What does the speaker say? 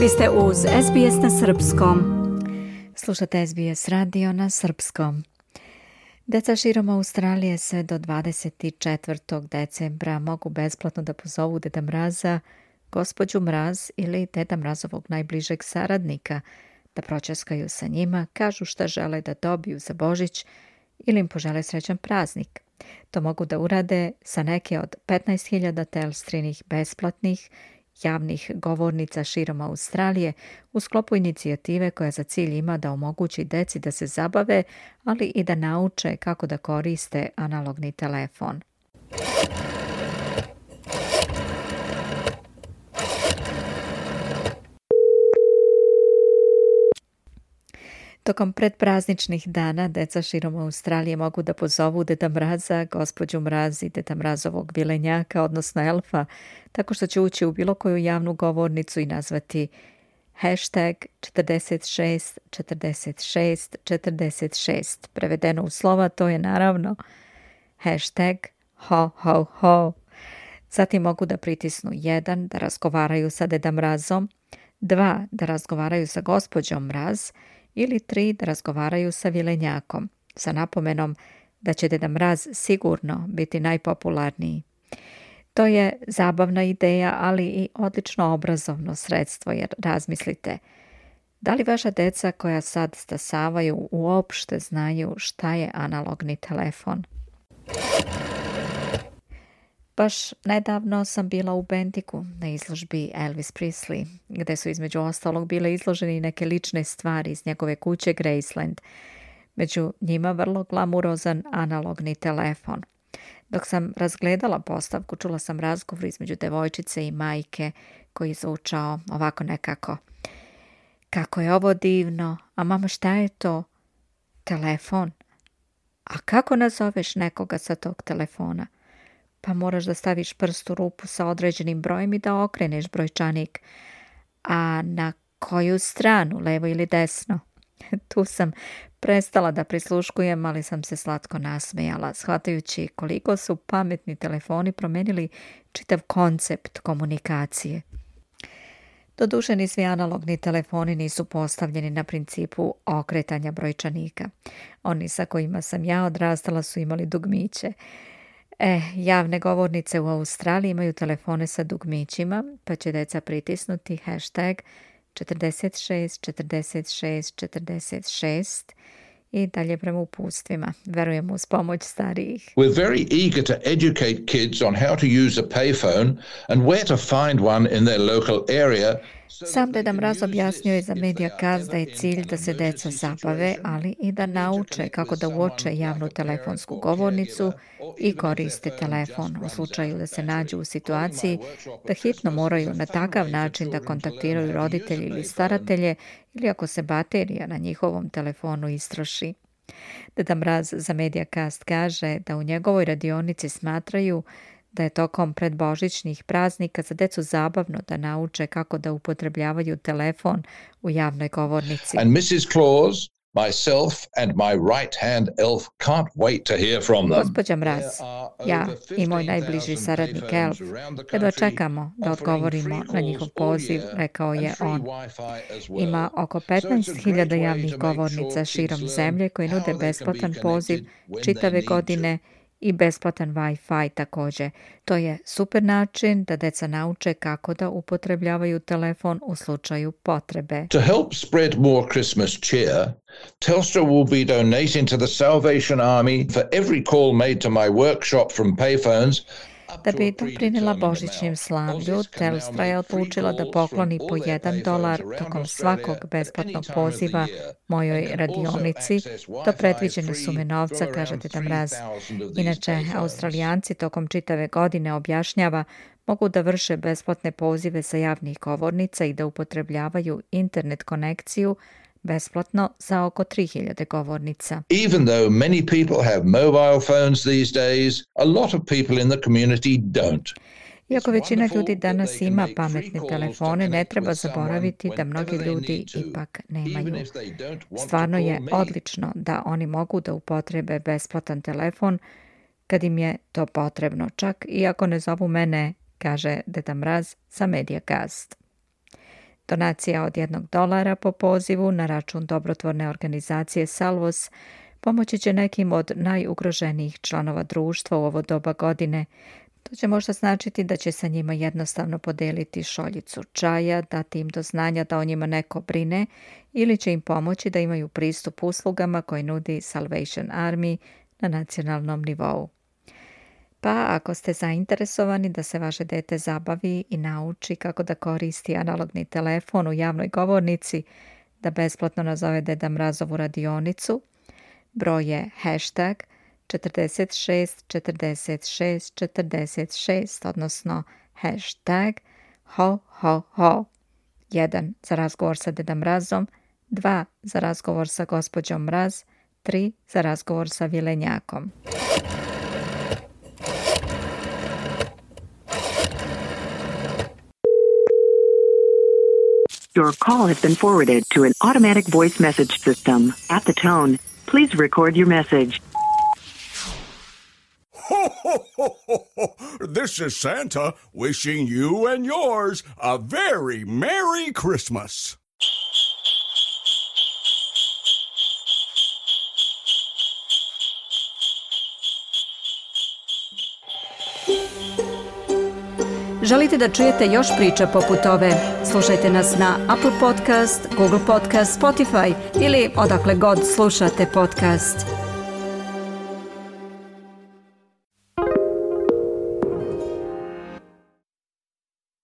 Vi ste uz SBS na Srpskom. Slušate SBS radio na Srpskom. Deca širom Australije se do 24. decembra mogu besplatno da pozovu Deda Mraza, gospođu Mraz ili Deda Mrazovog najbližeg saradnika, da pročeskaju sa njima, kažu šta žele da dobiju za Božić ili im požele srećan praznik. To mogu da urade sa neke od 15.000 telstrinih besplatnih javnih govornica širom Australije u sklopu inicijative koja za cilj ima da omogući deci da se zabave, ali i da nauče kako da koriste analogni telefon. Tokom predprazničnih dana deca širom Australije mogu da pozovu Deda Mraza, gospođu Mraz i Deda Mrazovog bilenjaka, odnosno elfa, tako što će ući u bilo koju javnu govornicu i nazvati hashtag 46 46 46. Prevedeno u slova to je naravno hashtag ho ho ho. Zatim mogu da pritisnu 1 da razgovaraju sa Deda Mrazom, 2 da razgovaraju sa gospođom Mraz ili tri da razgovaraju sa Vilenjakom, sa napomenom da će Deda Mraz sigurno biti najpopularniji. To je zabavna ideja, ali i odlično obrazovno sredstvo, jer razmislite, da li vaša deca koja sad stasavaju uopšte znaju šta je analogni telefon? Baš nedavno sam bila u Bendiku na izložbi Elvis Presley, gde su između ostalog bile izloženi neke lične stvari iz njegove kuće Graceland. Među njima vrlo glamurozan analogni telefon. Dok sam razgledala postavku, čula sam razgovor između devojčice i majke koji je zvučao ovako nekako. Kako je ovo divno, a mama šta je to? Telefon. A kako nazoveš nekoga sa tog telefona? pa moraš da staviš prst u rupu sa određenim brojem i da okreneš brojčanik. A na koju stranu, levo ili desno? Tu sam prestala da prisluškujem, ali sam se slatko nasmejala, shvatajući koliko su pametni telefoni promenili čitav koncept komunikacije. Doduše ni svi analogni telefoni nisu postavljeni na principu okretanja brojčanika. Oni sa kojima sam ja odrastala su imali dugmiće. E, eh, javne govornice u Australiji imaju telefone sa dugmićima, pa će deca pritisnuti hashtag 46 46 46 i dalje prema uputstvima, Verujemo uz pomoć starijih. We're very eager to educate kids on how to use a payphone and where to find one in their local area Sam Deda Mraz objasnio je za medija kaz da je cilj da se deca zabave, ali i da nauče kako da uoče javnu telefonsku govornicu i koriste telefon u slučaju da se nađu u situaciji da hitno moraju na takav način da kontaktiraju roditelji ili staratelje ili ako se baterija na njihovom telefonu istroši. Deda Mraz za Mediacast kaže da u njegovoj radionici smatraju da je tokom predbožićnih praznika za decu zabavno da nauče kako da upotrebljavaju telefon u javnoj govornici. And Mrs. Claus, myself and my right hand elf can't wait to hear from them. Gospođa Mraz, ja i moj najbliži saradnik elf, kada da odgovorimo na njihov poziv, rekao je on. Ima oko 15.000 javnih govornica širom zemlje koji nude besplatan poziv čitave godine i besplatan Wi-Fi To je super način da deca nauče kako da upotrebljavaju telefon u slučaju potrebe. To help spread more Christmas cheer, Telstra will be donating to the Salvation Army for every call made to my workshop from payphones da bi doprinila božićnim slavlju, Telstra je odlučila da pokloni po jedan dolar tokom svakog besplatnog poziva mojoj radionici do predviđene sume novca, kažete Deda Mraz. Inače, Australijanci tokom čitave godine objašnjava mogu da vrše besplatne pozive sa javnih govornica i da upotrebljavaju internet konekciju besplatno za oko 3000 govornica. Even though many people have mobile phones these days, a lot of people in the community don't. Iako većina ljudi danas ima pametne telefone, ne treba zaboraviti da mnogi ljudi ipak nemaju. Stvarno je odlično da oni mogu da upotrebe besplatan telefon kad im je to potrebno, čak i ako ne zovu mene, kaže Deda Mraz sa Mediacast. Donacija od jednog dolara po pozivu na račun dobrotvorne organizacije Salvos pomoći će nekim od najugroženijih članova društva u ovo doba godine. To će možda značiti da će sa njima jednostavno podeliti šoljicu čaja, dati im do znanja da o njima neko brine ili će im pomoći da imaju pristup uslugama koje nudi Salvation Army na nacionalnom nivou pa ako ste zainteresovani da se vaše dete zabavi i nauči kako da koristi analogni telefon u javnoj govornici, da besplatno nazove Deda Mrazovu radionicu, broj je hashtag 46 odnosno hashtag ho ho ho. 1 za razgovor sa Deda Mrazom, 2 za razgovor sa gospođom Mraz, 3 za razgovor sa Vilenjakom. Your call has been forwarded to an automatic voice message system. At the tone, please record your message. Ho, ho, ho, ho, ho. This is Santa wishing you and yours a very Merry Christmas. Želite da čujete još priča poput ove? Slušajte nas na Apple Podcast, Google Podcast, Spotify ili odakle god slušate podcast.